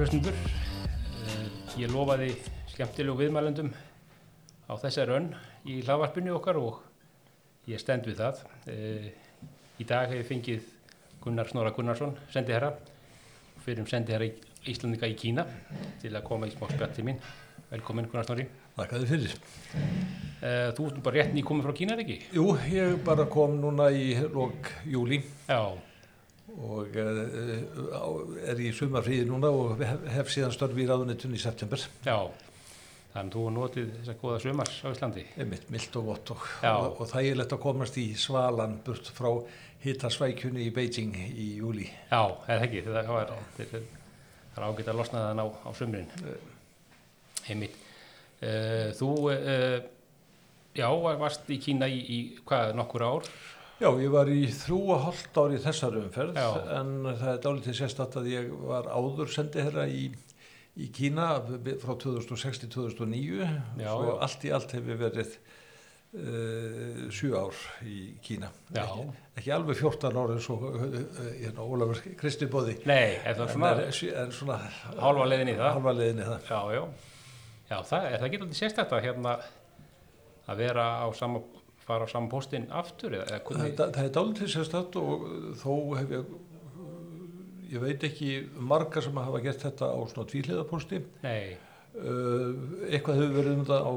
kæra hlustundur. Ég lofaði skemmtilegu viðmælendum á þessari önn í hlaðvarpinu okkar og ég stend við það. Eh, Í dag hef ég fengið Gunnar Snorra Gunnarsson, sendiherra, fyrir um sendiherra Íslandika í Kína til að koma í smá spjall til mín. Velkomin Gunnar Snorri. Þakka þið fyrir. Eh, Þú ert nú bara rétt nýkominn frá Kína, er ekki? Jú, ég bara kom núna í lok júli Já, og uh, er í sumarfríði núna og hef, síðan störfi í ráðunitun í september. já. Þannig að þú notið þess að goða sumars á Íslandi. Einmitt, milt og vott og, og, og þægilegt að komast í svalan burt frá hitasvækjunni í Beijing í júli. Já, eða ekki, það er- það er ágætt að losna þann á, á sumrin. Einmitt. Uh, þú, uh, já, varst í Kína í, í hvað, nokkur ár? Já, ég var í þrjú og hálft ár í þessari umferð Já. en það er dálítið sérstatt að ég var áður sendiherra í, í Kína frá 2006 til 2009 Já, svo já. allt í allt hefur verið uh, sjö ár í Kína ekki, ekki alveg 14 ár eins og uh, uh, hérna, Ólafur Kristi Bóði Nei, en, svona en svona hálfa leiðin í það? halva leiðinni það Já, já. Já, það er það getur aldrei sérstætt að hérna að vera á sama, fara á sama postin aftur eða eða hvernig? Það, það er dálítið sérstætt og þó hef ég, ég veit ekki marga sem hafa gert þetta á svona tvíhliðaposti. Nei, Uh, eitthvað hefur verið um það á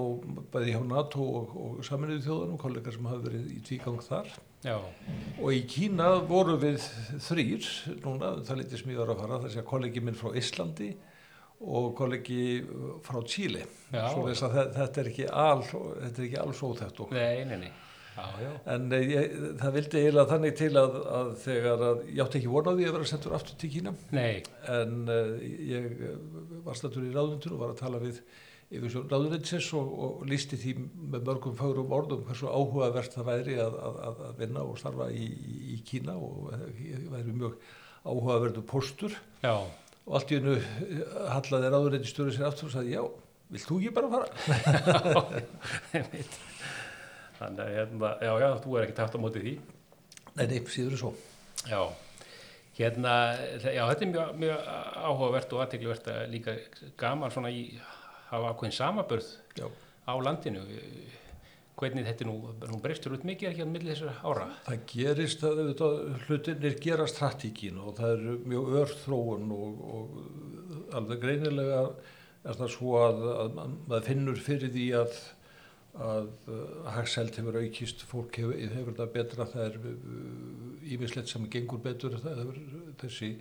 bæði hjá NATO og, og saminuðu þjóðanum, kollegar sem hafa verið í tvígang þar. já, Og í Kína voru við þrýr, núna, það ég var að fara, þessi að kollegi minn frá Íslandi og kollegi frá Chile. Já. Svo þess að þe- þetta er ekki, al, þetta er ekki alls óþægt og nei, nei, nei. Já, já. En eh, ég, það vildi eiginlega þannig til að, að þegar að ég átti ekki vonaði að vera sendur aftur til Kína Nei, en uh, ég eh, var stættur í ráðundur og var að tala við yfir svo ráðunetsins og, og lísti því með mörgum fagrum orðum hversu áhugavert það væri að, að, að, vinna og starfa í, í, Kína og ég væri mjög áhugaverðu postur já, og allt í hennu hallaði ráðunetistjóri sér aftur og sagði já, vilt þú ekki bara fara? Þannig að hérna, já, já, þú er ekki tæft á móti því. Nei, nei, síður en svo. Já, hérna, já, þetta er mjög, mjög áhugavert og aðteglivert að líka gaman svona í hafa ákveðin samabörð Já. á landinu. Hvernig þetta nú, nú breystur út mikið ekki á milli þessar ára? Það gerist að auðvitað, hlutinir í Kínu og það er mjög ör þróun og, og alveg greinilega er það svo að, að maður finnur fyrir því að, að hagselt hefur aukist, fólk hefur, hefur það betra, það er ímislegt sem gengur betur, það er þessi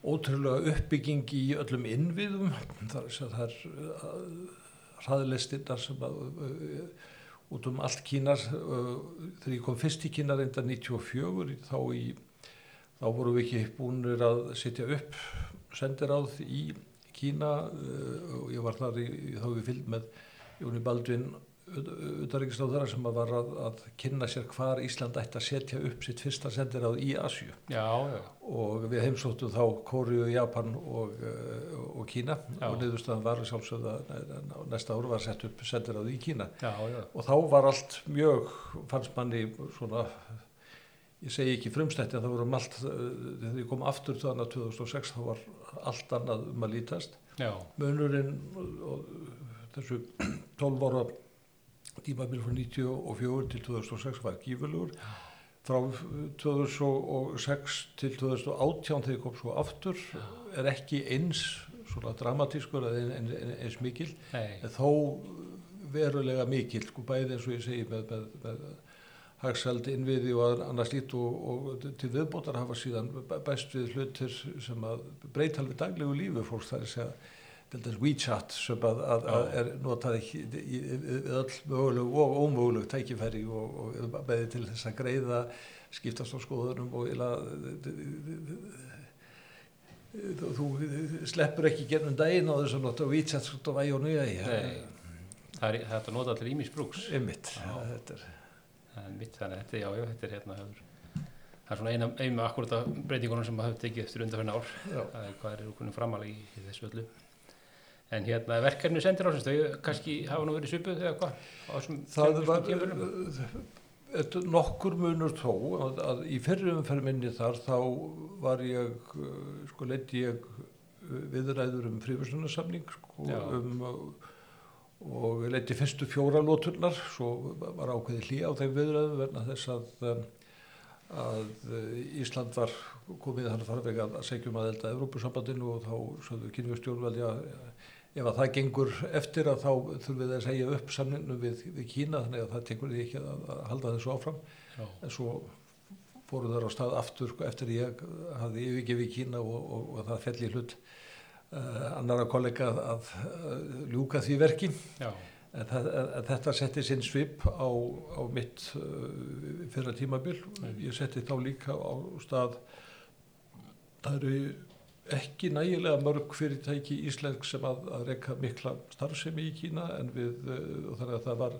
ótrúlega uppbygging í öllum innviðum, það er, það er hraðlistinnar sem að uh, út um allt Kínar þegar ég kom fyrst í Kínar reynda 94 þá, í, þá vorum við ekki búinir að setja upp sendiráð í Kína og ég var þar í, þá við fylgd með Jóni Baldvin utanriksláðara sem að var að, að kynna sér hvar Ísland ætti að setja upp sitt fyrsta sendiráð í Asju Já, já, og við heimsóttum þá Kóriu, Japan og, uh, og Kína. Já. og niðurstaðan var sjálfsögða næsta ár var sett upp sendiráð í Kína. Og þá var allt mjög fannst manni svona ég segi ekki frumstætti en það vorum allt uh, þegar ég kom aftur þannig að 2006 þá var allt annað um að lítast. Já, munurinn og þessu 12 ára tímabil frá 94 til 2006 var gífurlegur. Frá 2006 til 2018 þegar kom svo aftur er ekki eins svona dramatískur eða eins, eins, eins mikil en þó verulega mikil sko bæði eins og ég segi með, með, með hagsald innviði og annars lít og, og til viðbótar hafa síðan bæst við hlutir sem að breyta alveg daglegu lífi fólks það er að segja til dæmis WeChat sem að, að, að er notað ekki í, í, í öll möguleg og ómöguleg tækifæri og, og bæði til þess að greiða skiptast á skoðunum og eila þú sleppur ekki gennum daginn á þess að nota WeChat svona væg og nýja. Það er að nota allir ímis brúks. Já. þetta er mitt, þannig að þetta, já, já, þetta er hérna hefur, það er svona eina, eina akkurat af breytingunum sem maður hefur tekið eftir undanfjörn ár. Hvað er kunni framalega í, í þessu öllu. En hérna verkefni sendir ásins, þau kannski hafa nú verið svipuð eða hvað? á það var tímabilum? Þetta nokkur munur þó að, að í fyrri umferð minni þar þá var ég, sko leiti ég viðræður um frífustunarsamning sko, um, og leiti fyrstu fjóra lóturnar, svo var ákveði hlýja á þeim viðræðum verna þess að, um, að Ísland var komið þannig farveg að, að segjum að elda Evrópusambandinu og þá sögðu kynvistjórnveldi að ef að það gengur eftir að þá þurfum við að segja upp samningnu við, við Kína þannig að það tekur því ekki að, að halda þessu áfram. Já, en svo fóru þar á stað aftur eftir að ég hafði yfirgefið Kína og, og, og það fell í hlut uh, annara kollega að, að, að ljúka því verki. En, það, en, en þetta setti sinn svip á, á mitt uh, fyrra tímabil. Ég setti þá líka á stað það eru ekki nægilega mörg fyrirtæki íslensk sem að, að reyka mikla starfsemi í Kína en við uh, þannig að það var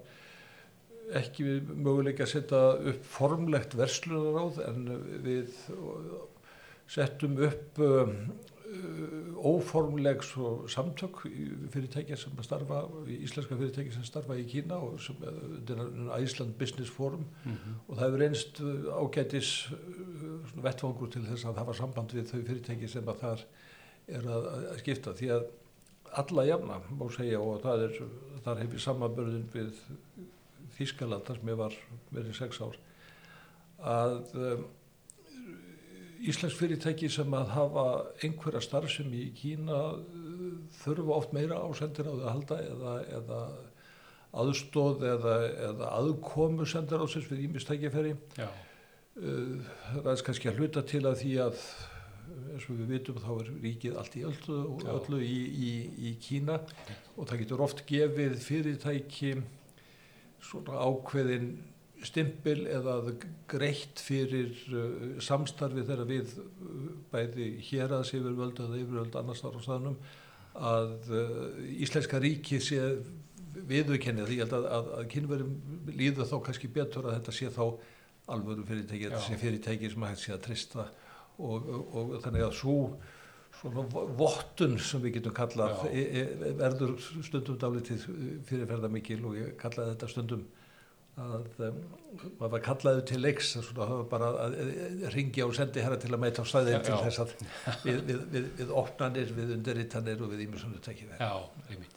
ekki möguleika að setja upp formlegt verslunaráð en við settum upp uh, óformleg svo samtök fyrirtækja sem starfa, íslenska fyrirtækja sem starfa í Kína og sem er Æsland Business Forum. Mhm, og það hefur einst ágætis uh, svona vettvangur til þess að hafa samband við þau fyrirtæki sem að þar er að, að skipta. Því að alla jafna má segja og það er, þar hefur samanbörðin við Þískaland þar sem ég var verið sex ár að um, Íslensk fyrirtæki sem að hafa einhverja starfsemi í Kína uh, þurfa oft meira á sendir á það að halda eða, eða aðstóð eða, eða aðkomu sendir á þess við ímistækifæri Uh, það er kannski að hluta til að því að eins og við vitum þá er ríkið allt í öllu, öllu í, í, í Kína og það getur oft gefið fyrirtæki svona ákveðin stimpil eða greitt fyrir uh, samstarfi þegar við uh, bæði hér að sér völd eða yfirvöld annars þar á staðnum að uh, íslenska ríki sé viðurkenni því ég held að, að, að kynverum líður þá kannski betur að þetta sé þá alvöru fyrirtæki, þetta sé fyrirtæki sem hægt sé að trista og, og, og þannig að svo svona vo- vottun sem við getum kallað e, e, verður stundum dálítið fyrirferða mikil og ég kallaði þetta stundum að um, maður var kallaði til leiks að svona bara að, að ringja og sendi herra til að mæta á stæðin Já, til þess að við, við, við, við opnanir, við undirritanir og við ímjömsunni tekið já, einmitt.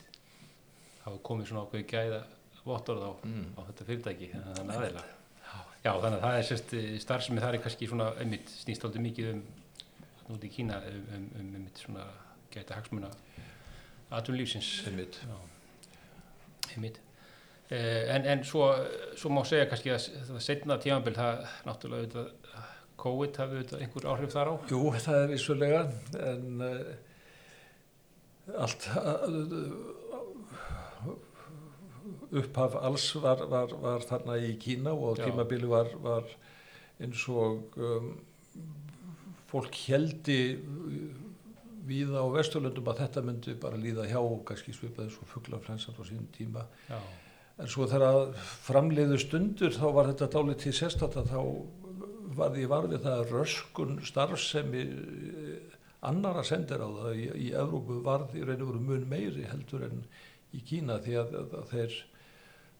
Það komið svona ákveði gæða vottorð á, Mm. á þetta fyrirtæki, þannig að aðeila. Já, þannig að það er sérst starfsemi þar er kannski svona einmitt snýst aldrei mikið um út í Kína um, um, um einmitt svona gæta hagsmuna atvinnulífsins. einmitt. Já, einmitt. Eh, en, en svo, svo má segja kannski að það setna tímanbill, það náttúrulega auðvitað, COVID hafði auðvitað einhver áhrif þar á. Jú, það er vissulega en uh, allt uh, upphaf alls var, var, var þarna í Kína og tímabili var, var eins og um, fólk heldi víða á Vesturlöndum að þetta myndi bara líða hjá og kannski svipaði svo fuglaflensar á sínum tíma. Já, En svo þegar framleiðu stundur þá var þetta dálítið sérstætt að þá var því varfið það að röskun starfsemi eh, annara sendir á það í, í Evrópu varð í raun og veru mun meiri heldur en í Kína því að, að, að þeir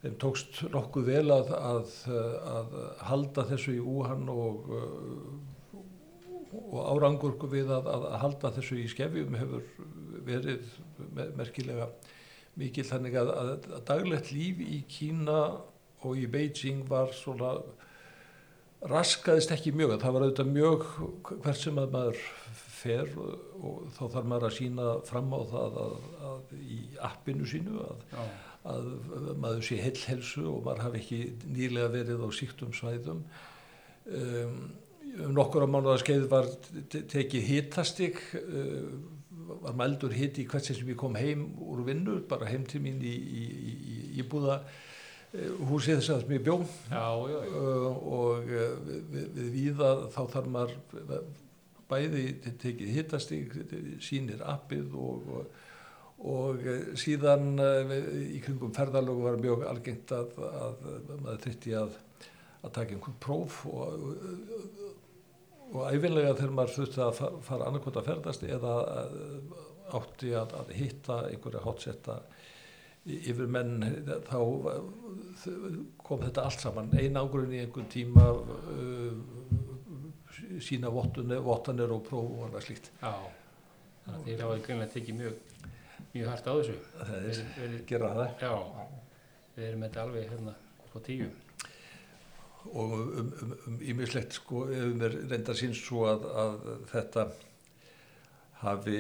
þeim tókst nokkuð vel að, að, halda þessu í úhann og, eh, og árangur við að, halda þessu í skefjum hefur verið mer- merkilega mikil þannig að, að, að daglegt líf í Kína og í Beijing var svona raskaðist ekki mjög. Það var auðvitað mjög hvert sem að maður fer og, og þá þarf maður að sína fram á það að, að í appinu sínu að, maður sé heilhelsu og maður hafi ekki nýlega verið á síktum svæðum. Um, um nokkur á mánuða skeið var te- tekið hitastig uh, var mældur hiti í hvert sem ég kom heim úr vinnu, bara heim til mín í, í, í, í íbúða uh, húsið þess að ég bjó já, já, já. uh, og uh, við, við, víða þá þarf maður bæði tekið hitastig, sýnir appið og, og, og uh, síðan uh, í kringum ferðalögu var mjög algengt að, að maður þyrtti að, að taka einhvern próf og, og æfinlega þegar maður þurfti að fa- fara annarkvæmt að ferðast eða að, átti að, að hitta einhverja hátsetta yfir menn þá kom þetta allt saman einangurinn í einhvern tíma uh, sína vottunir, vottanir og próf og annað slíkt já. þannig að þeir hafa greinlega tekið mjög, mjög hart á þessu. það er Verið- verið- gera það Já, við erum þetta alveg hérna á tíu. Og um, um, um ímislegt sko ef mér reyndar síns svo að, að þetta hafi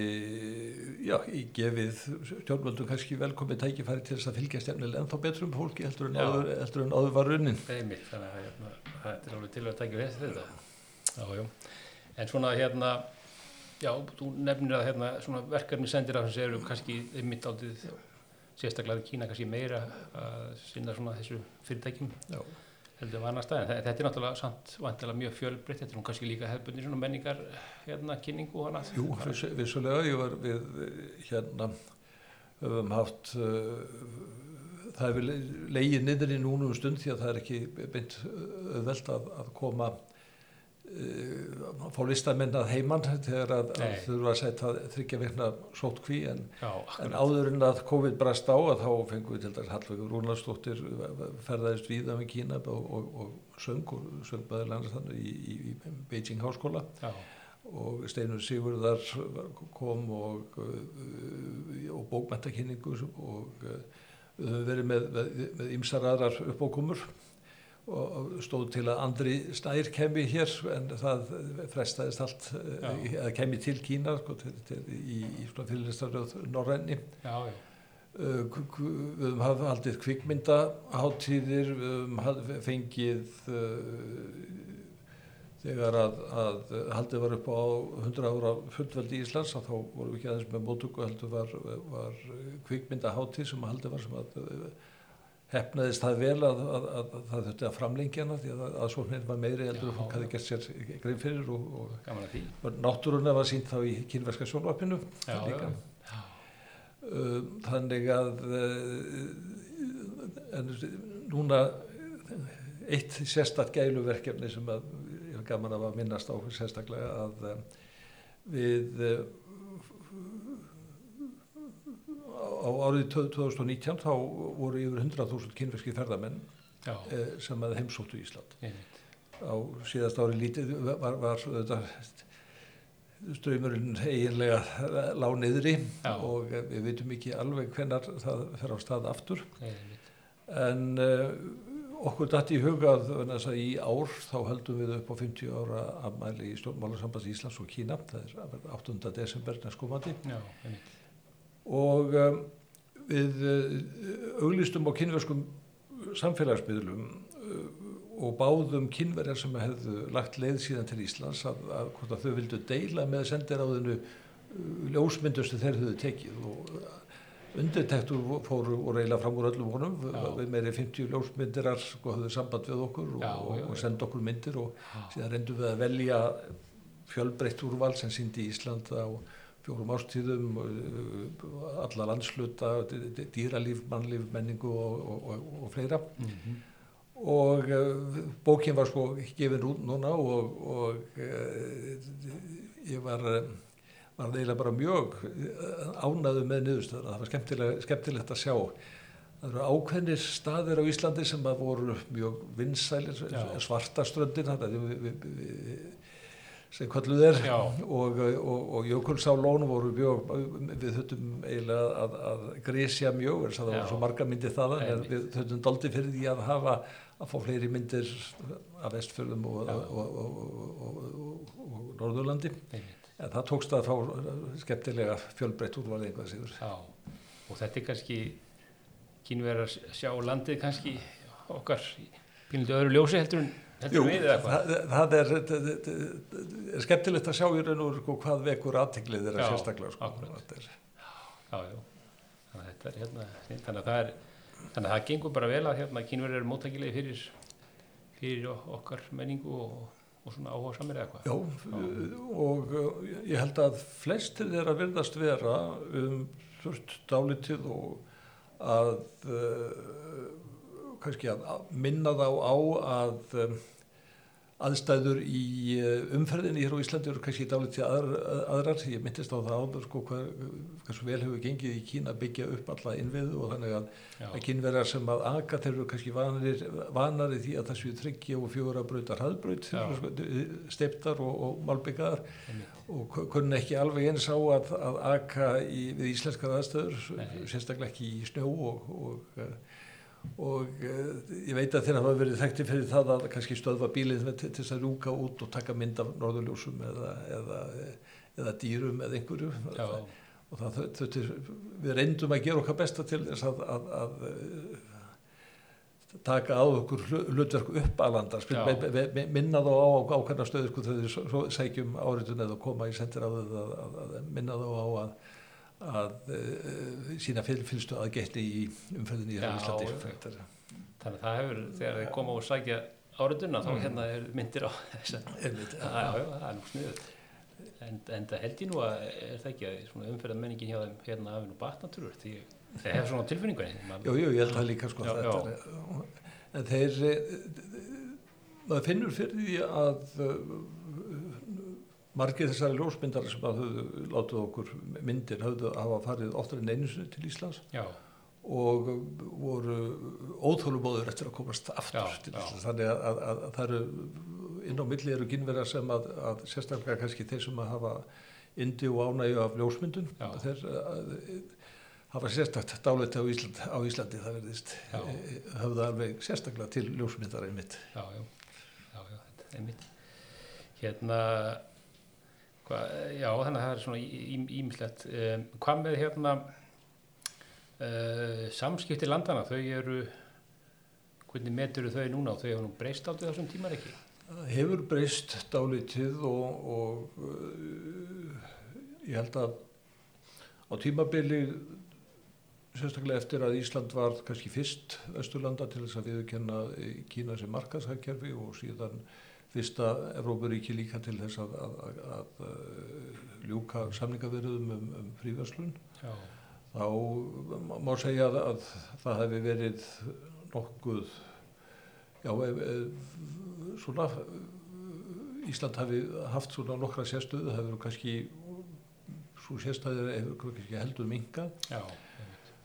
já, í gefið stjórnvöldum kannski velkomið tækifæri til þess að fylgja stefnilega ennþá betur um fólki heldur en áður, heldur en áður var runnin. Það er mitt, þannig að hérna, þetta er alveg til að taka við þetta. Já, já. En svona hérna, já, þú nefnir að hérna svona verkefni sendir af þessu eru kannski einmitt áldið sérstaklega Kína kannski meira að sinna svona þessu fyrirtækjum. Já, heldur en annar stað. En þe- þetta er náttúrulega samt vantilega mjög fjölbreytt, þetta er nú kannski líka hefðbundir svona menningar hérna kynningu og annað. jú, viss, vissulega ég var við hérna höfum haft uh, það hefur le- legið niður í núna um stund því að það er ekki beint auðvelt að, að koma uh, fá listamenn að heiman þegar að, þurfa að setja þryggja vikna sótkví en, en akkurat. áður en að COVID brast á að þá fengum við til dæs Hallveigur Rúnarsdóttir ferðaðist víða með Kína og, og, og söng og söng bæðilega þannig í, í, í Beijing háskóla. Já, og Steinur Sigurðar kom og, uh, og bókmæntakynningu og uh, við höfum verið með, ymsar aðrar uppákomur og stóð til að Andri Snær kemi hér en það frestaðist allt Já. uh, að kemi til Kína sko, til, til, í, í svona fyrirlistaröð Norræni já, já, Uh, við höfum haldið kvikmyndaháttíðir, við höfum haf- fengið uh, þegar að, að haldið var upp á 100 ára fullveldi Íslands að þá vorum við ekki aðeins með móttöku heldur var, var kvikmyndaháttíð sem haldið var sem að hefnaðist það vel að, að, að, að það þurfti að framlengja hana því að, að svo var meiri heldur og fólk hafi gert sér grein fyrir og, og náttúruna var sínt þá í kynverska já, Um, þannig að uh, en núna eitt sérstakt gæluverkefni sem að ég var gaman að minnast á sérstaklega að uh, við uh, á árið 2019 þá voru yfir 100.000 kynverski ferðamenn uh, sem að heimsóttu Ísland einmitt. á síðast ári lítið var, var ströymurinn eiginlega lág niðri Já. og eh, við veitum ekki alveg hvenar það fer á stað aftur einmitt. en uh, okkur datt í huga að vegna þess að í ár þá höldum við upp á 50 ára afmæli í stjórnmálarsamband Íslands og Kína það er 8. desember næstkomandi Já, einmitt. Og um, við uh, auglistum á kynverskum samfélagsmiðlum uh, og báðum kynverjar sem hefðu lagt leið síðan til Íslands að, að, hvort að þau vildu deila með sendiráðinu uh, ljósmyndum sem þeir höfðu tekið. Og undirtektur fóru og reyla fram úr öllum honum. Við meiri 50 ljósmyndirar sko höfðu samband við okkur og, og, og senda okkur myndir og síðan reyndum við að velja fjölbreytt úrval sem síndi Ísland á fjórum ástíðum uh, alla landsluta dýralíf, mannlíf, menningu og, og, og, og fleira. Mhm. og uh, bókin var sko gefin út núna og, og uh, ég var var eiginlega bara mjög ánaðu með niðurstöðuna, það var skemmtilegt, skemmtilegt að sjá. Það eru ákveðnir staðir á Íslandi sem að voru mjög vinsælir, svartaströndin þetta við, við, sem kalluð er. Og, og, og Jökulsálón voru mjög, við þurftum eiginlega að, að grísja mjög, þess að það voru svo marga myndir þaðan, en við þurftum doldi fyrir því að hafa að fá fleiri myndir af vestfjörðum og, og, og, og, og, og Norðurlandi. En það tókst að fá skemmtilega fjölbreytt úrval einhvað síður. Já, og þetta er kannski kynverðar sjá landið kannski okkar pínlítið öðru ljósi heldur en hvað. það, það er, er skemmtilegt að sjá í raun og sko, hvað vekur aðteglið þeirra sérstaklega. Sko. Þetta er- Já, já, þetta er hérna, þannig að það er, þannig að það gengur bara vel að hérna kynverðar eru móttækilegi fyrir, fyrir okkar menningu og, og svona áhuga samir eða hvað. Já, og uh, ég held að flestir þeirra virðast vera um þurft dálítið og að uh, kannski að minna þá á að um, aðstæður í eh, umferðinni hér á Íslandi eru kannski dálítið aðrar, aðrar. Ég myndist á það áður sko hvað, hversu vel hefur gengið í Kína að byggja upp alla innviðu og þannig að, að kynverjar sem að aga þeir eru kannski vanari, vanari því að það séu tryggja og fjóra brautar hraðbraut, steptar og, og malbyggar og kunna ekki alveg eins á að, að aga í, við íslenskar aðstöður, Nei. sérstaklega ekki í snjó og, og og uh, ég veit að þeir hafa verið þekkti fyrir það að kannski stöðva bílið til þess að rúka út og taka mynd af norðurljósum eða, eða, eða dýrum eða einhverju. Já. og það, þetta, við reyndum að gera okkar besta til þess að, að, að uh, taka á okkur hlutverk upp að landa minna þá á ákveðna stöðu sko, þegar þeir sækjum áriðun eða koma í sendir á það að minna þá á að að uh, sína fylgstu aðgætti í umföðinni í Íslandi. Þannig að það hefur þegar þið koma og sækja áriðuna mm. þá hérna er myndir á þess að það er nú sniður en, en það held ég nú að er það ekki að umföðan menningin hjá þeim hérna af nú batnaturur því það hefur svona tilfinningunni Jú, jú, ég held það líka sko já, já. en þeir eh, maður finnur fyrir því að margir þessari ljósmyndar sem að höfðu látið okkur myndir höfðu að hafa farið oftar en einu sinni til Íslands já. og voru óþólumóður eftir að komast aftur já, til Íslands. Þannig að, að, að, að það eru inn á milli eru kynverðar sem að sérstaklega kannski þeir sem að hafa indi og ánægju af ljósmyndun þeir hafa sérstaklega dálit á, Ísland, á Íslandi það verðist höfðu alveg sérstaklega til ljósmyndar einmitt. Já, já, já, já einmitt. Hérna Hva, já, þannig að það er svona ímislegt. Um, hvað með hérna uh, samskipti landana? Þau eru, hvernig metur þau núna? Þau hefur nú breyst áttið þessum tímar ekki? Hefur breyst dálítið og, og uh, ég held að á tímabili sérstaklega eftir að Ísland var kannski fyrst Östurlanda til þess að viðkenna Kína sem markashagkerfi og síðan fyrsta Evrópuríki líka til þess að, að, að, að uh, ljúka samningavirðum um, um fríverslun. Þá má segja að það hefði verið nokkuð já, e, e, svona Ísland hafi haft svona nokkra sérstöðu, það hefur kannski svo sérstöðu hefur kannski heldur minga já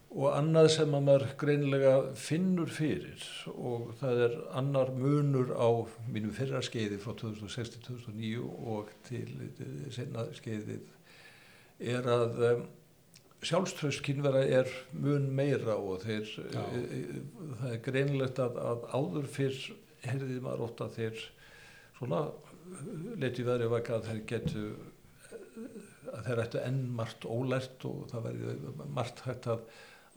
og annað sem að maður greinilega finnur fyrir og það er annar munur á mínu fyrra skeiði frá 2006-2009 og til senna skeiðið er að sjálfströst kynvera er mun meira og þeir, e, það er greinilegt að, að áður fyrr herðið maður ótt að þeir svona leti verið vaka að þeir getu að þeir ættu enn margt ólært og það verið margt hægt að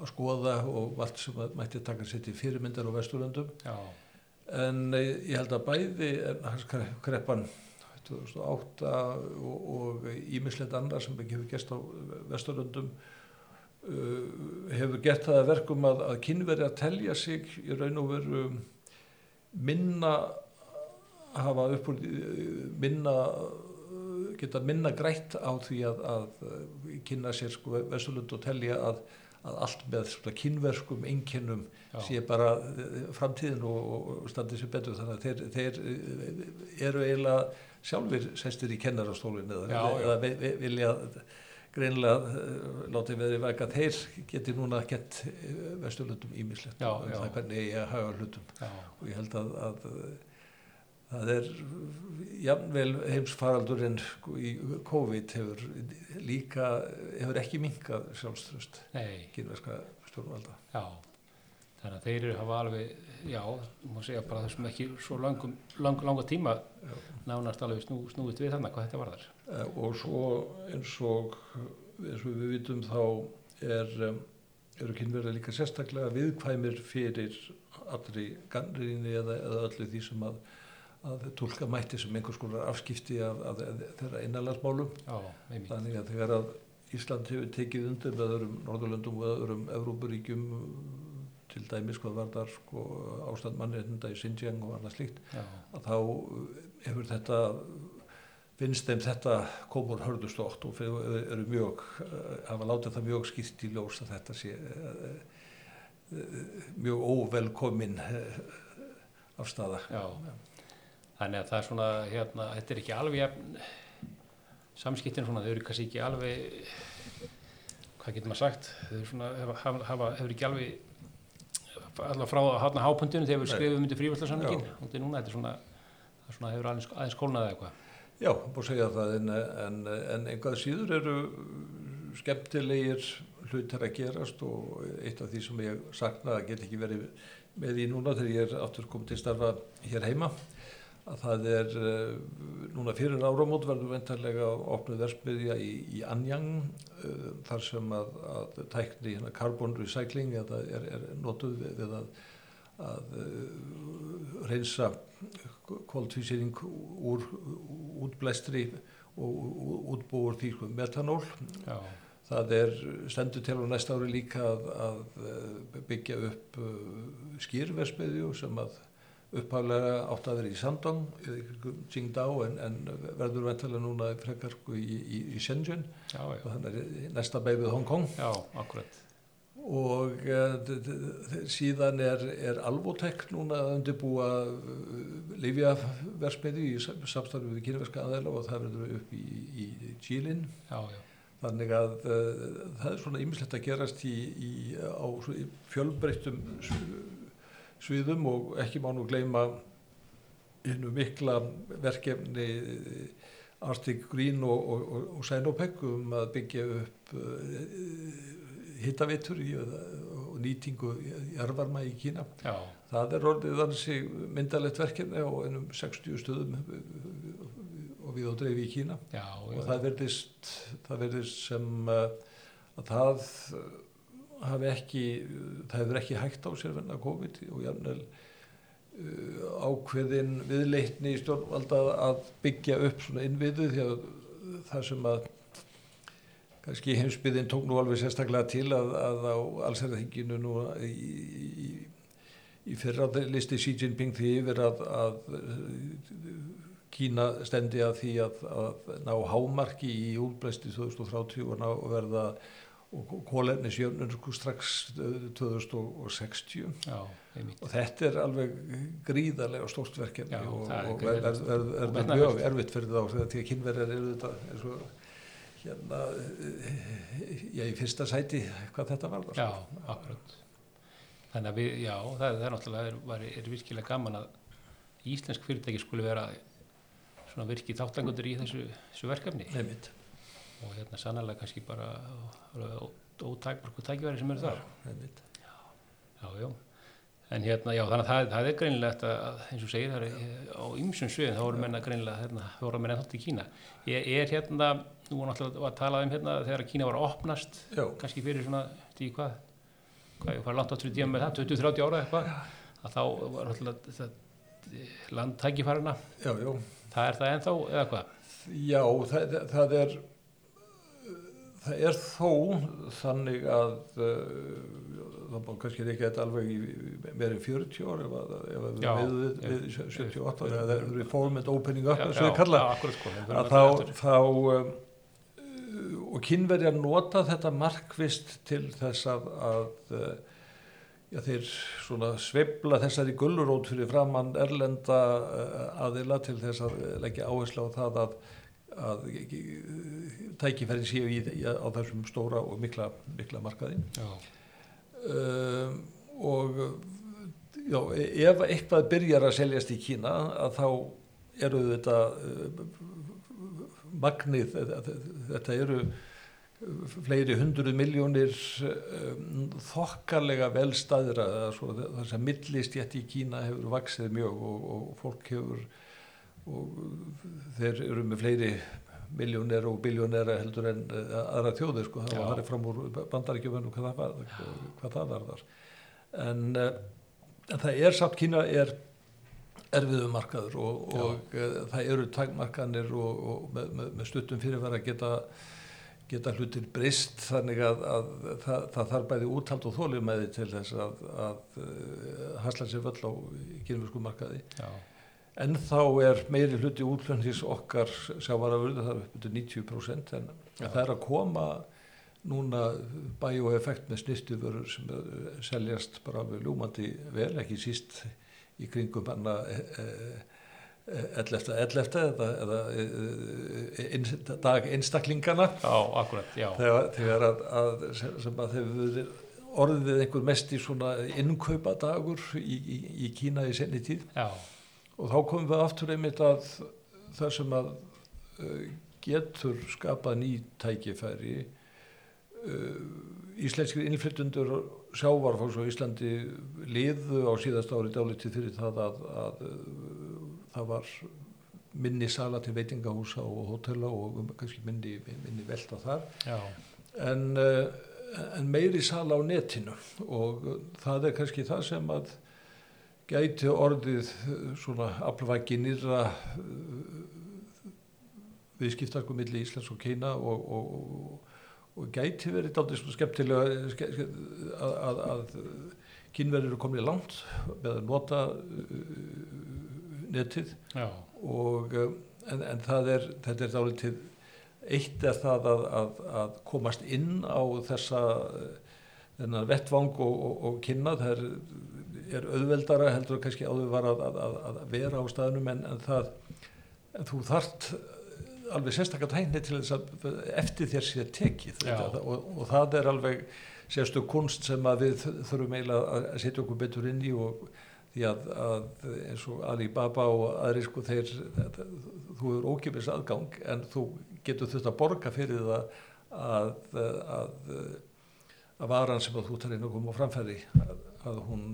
að skoða og allt sem mætti taka sér til fyrirmyndar á Vesturlöndum Já. en ég held að bæði kreppan 2008 og ímislegt annar sem ekki hefur gert á Vesturlöndum uh, hefur gert það að verkum að, að kynveri að telja sig í raun og veru minna hafa upp úr minna geta minna grætt á því að, að kynna sér sko Vesturlund og telja að að allt með kynverskum einkennum sé bara eh, framtíðin og, og standið sér betur. Þannig að þeir, þeir eh, eru eiginlega sjálfur sestir í kennarastólinn eða, já, eða já. vilja greinlega uh, látið veðið vega þeir geti núna gett vesturlöndum ímislegt og það er hvernig ég hafa hlutum. Og ég held að, að það er jafnvel heimsfaraldurinn sko, í COVID hefur líka hefur ekki minkað sjálfströst kynverska stjórnvalda. Já, þannig að þeir hafa alveg já, má segja bara þessum ekki svo langum, lang, langa tíma já. nánast alveg snú, snúið við þannig hvað þetta var þar eh, og svo eins og eins og við vitum þá er eru kynverða líka sérstaklega viðkvæmir fyrir allri ganriðinni eða, eða öllu því sem að að tólka mætti sem einhvers konar afskipti af, af, af þeirra innanlandsmálum. Þannig að þegar að Ísland hefur tekið undir með öðrum Norðurlöndum og öðrum Evrópuríkjum til dæmis hvað var þar sko, ástand mannreitnda í Xinjiang og annað slíkt Já. að þá hefur þetta finnst þeim þetta komur hörðustótt og eru mjög hafa látið það mjög skilt í ljós að þetta sé uh, mjög óvelkomin afstafa Já þannig að það er svona hérna, þetta er ekki alveg jafn, samskiptin svona, þau eru kannski ekki alveg hvað getur maður sagt? Þau eru svona, hafa, hafa, hefur ekki alveg allavega frá hátna hápundinu þegar við skrifum undir fríværslarsamningin og þetta er núna, þetta er svona, það er svona hefur aðeins, aðeins kólnaði eitthvað. Já, búið að segja það en, en, en einhvað síður eru skemmtilegir hlutir að gerast og eitt af því sem ég sakna að get ekki verið með í núna þegar ég er aftur komið til starfa hér heima að það er uh, núna fyrir áramót verður ventarlega opnuð versmiðja í, í Anjang uh, þar sem að, að tækni hérna carbon recycling er, er notuð við, við að, að uh, reynsa koltvísýring úr útblæstri og útbúur því sko metanól. Já, Það er stendur til á næsta ári líka að, að eh, byggja upp skýrversmiðju sem að upphaflega átt að vera í Sandong, í Qingdao en, en verður ventilega núna frekar sko í, í, í Shenzhen. Já, og já, þannig er næsta beigð Hong Kong. Já, akkurat. Og d- síðan er, er Alvotek núna að undirbúa uh, Livjaversmiði í sam- samstarfi við kynverska aðeila og það verður upp í, í já, þannig að uh, það er svona ýmislegt að gerast í, í, á fjölbreyttum sviðum og ekki má nú gleyma innu mikla verkefni Arctic Green og, og, og, og Sinopec um að byggja upp uh, hittavitur og nýtingu jarvarma í Kína. já, Það er orðið ansi myndalegt verkefni á einum 60 stöðum og við á dreifi í Kína. Já, og það verðist, það verðist sem að það hafi ekki, það hefur ekki hægt á sér venna COVID og jafnvel uh, ákveðin viðleitni í stjórnvalda að byggja upp svona innviðu því að það sem að kannski heimsbyðin tók nú alveg sérstaklega til að, að á allsherðinginu nú í, í, í fyrra listi Xi Jinping því yfir að, að Kína stendi að því að, að ná hámarki í útblæsti 2030 og að verða og kólefni sjöfnur sko strax eh, 2060 já, og þetta er alveg gríðarlega stórt verkefni Já, og, er og verður ver, ver, Og ver, metnaðarfullt. mjög erfitt fyrir þá þegar því að kynverjar eru þetta og hérna eh, já, í fyrsta sæti hvað þetta var Já, akkurat. Þannig að við, já, það, það er náttúrulega, er, var, er virkilega gaman að íslensk fyrirtæki skuli vera svona virkið þáttangundur í þessu, þessu verkefni Nefnitt. Og hérna sannlega kannski bara ótækmarku tækifæri sem eru þar. Nefnitt. Já, já. En hérna, já, þannig að það, það er að, eins og segir, það er á ymsum sviðin, þá voru menna greinilega, hérna, þá voru menna þátt í Kína. Er, er hérna, nú var náttúrulega að tala um hérna þegar Kína var að opnast, Já, kannski fyrir svona, því hvað, hvað ég var langt áttur í díma með það, 20-30 ára eitthvað, að þá var náttúrulega já, já. það er það ennþá eða hvað? Já, það, það er það er þó þannig að uh, það má kannski ekki þetta alveg meirinn 40 ára ef, við við, já. við 78 ára eða reform and opening up við sko, við að þá, þá um, og kynverjar nota þetta markvist til þess að, að uh, já, þeir svona sveifla þessari gullurót fyrir framann erlenda aðila til þess að leggja áherslu á það að, að tækifærin séu í, í, á þessum stóra og mikla, mikla markaði. Já, um, og já, ef eitthvað byrjar að seljast í Kína að þá eru þetta uh, magnið þetta eru fleiri hundruð miljónir um, þokkalega velstæðra þess að millistjætt í Kína hefur vaksið mjög og, og fólk hefur og þeir eru með fleiri miljónir og biljónera heldur en uh, aðra þjóðir sko, það var fram úr bandaríkjumennum hvað það var hvað það var þar en, uh, en það er samt Kína er erfiðu markaður og, og uh, það eru tækmarkanir og, og með, með, með stuttum fyrirvara geta geta hlutir breyst þannig að, að það, það þarf bæði úthald og þóliðmæði til þess að, að hasla sér völl á kynversku markaði. Já, En þá er meiri hluti útlöndis okkar sjávarafurðu, það er upp til 90% en Já. það er að koma núna bæjóeffekt með snistuförur sem eh, seljast bara alveg ljúmandi vel, ekki síst í kringum hana e, e, ellefta, ellefta eða, eða inn, dag einstaklingana Já, akkurat, já. þegar, þegar að, að sem, að verið orðið einhver mest í svona innkaupa dagur í, í, í Kína í senni tíð Já, og þá komum við aftur einmitt að það sem að uh, getur skapað ný tækifæri uh, íslenskir innflyttundur sjávarfólks á Íslandi liðu á síðast ári dálítið fyrir það að, að uh, það var minni sala til veitingahúsa og hótela og kannski minni, minni velta þar. En, en meiri sala á netinu. Og það er kannski það sem að gæti orðið uh, svona aflvæki nýra viðskiptarku milli Íslands og Kína og, og, og, gæti verið aldrei svona skemmtilega ske, ske, að, að, að kínverðir eru komið langt með að nota netið. Og en, en það er, þetta er dálítið eitt er það að, að, að komast inn á þessa þennan vettvang og, og, og kynna það er, er auðveldara heldur kannski áður var að, að vera á staðnum en, en það en þú þart alveg sérstaklega tækni til þess að eftir þér sé tekið. Þetta, og, og það er alveg sérstu kunst sem að við þurfum eiginlega að setja okkur betur inn í og því að, að eins og Alibaba og aðri sko þeir þetta, þú er ókipis aðgang en þú getur þurft að borga fyrir það að, að, að varan sem að þú tar inn og koma á framfæri að hún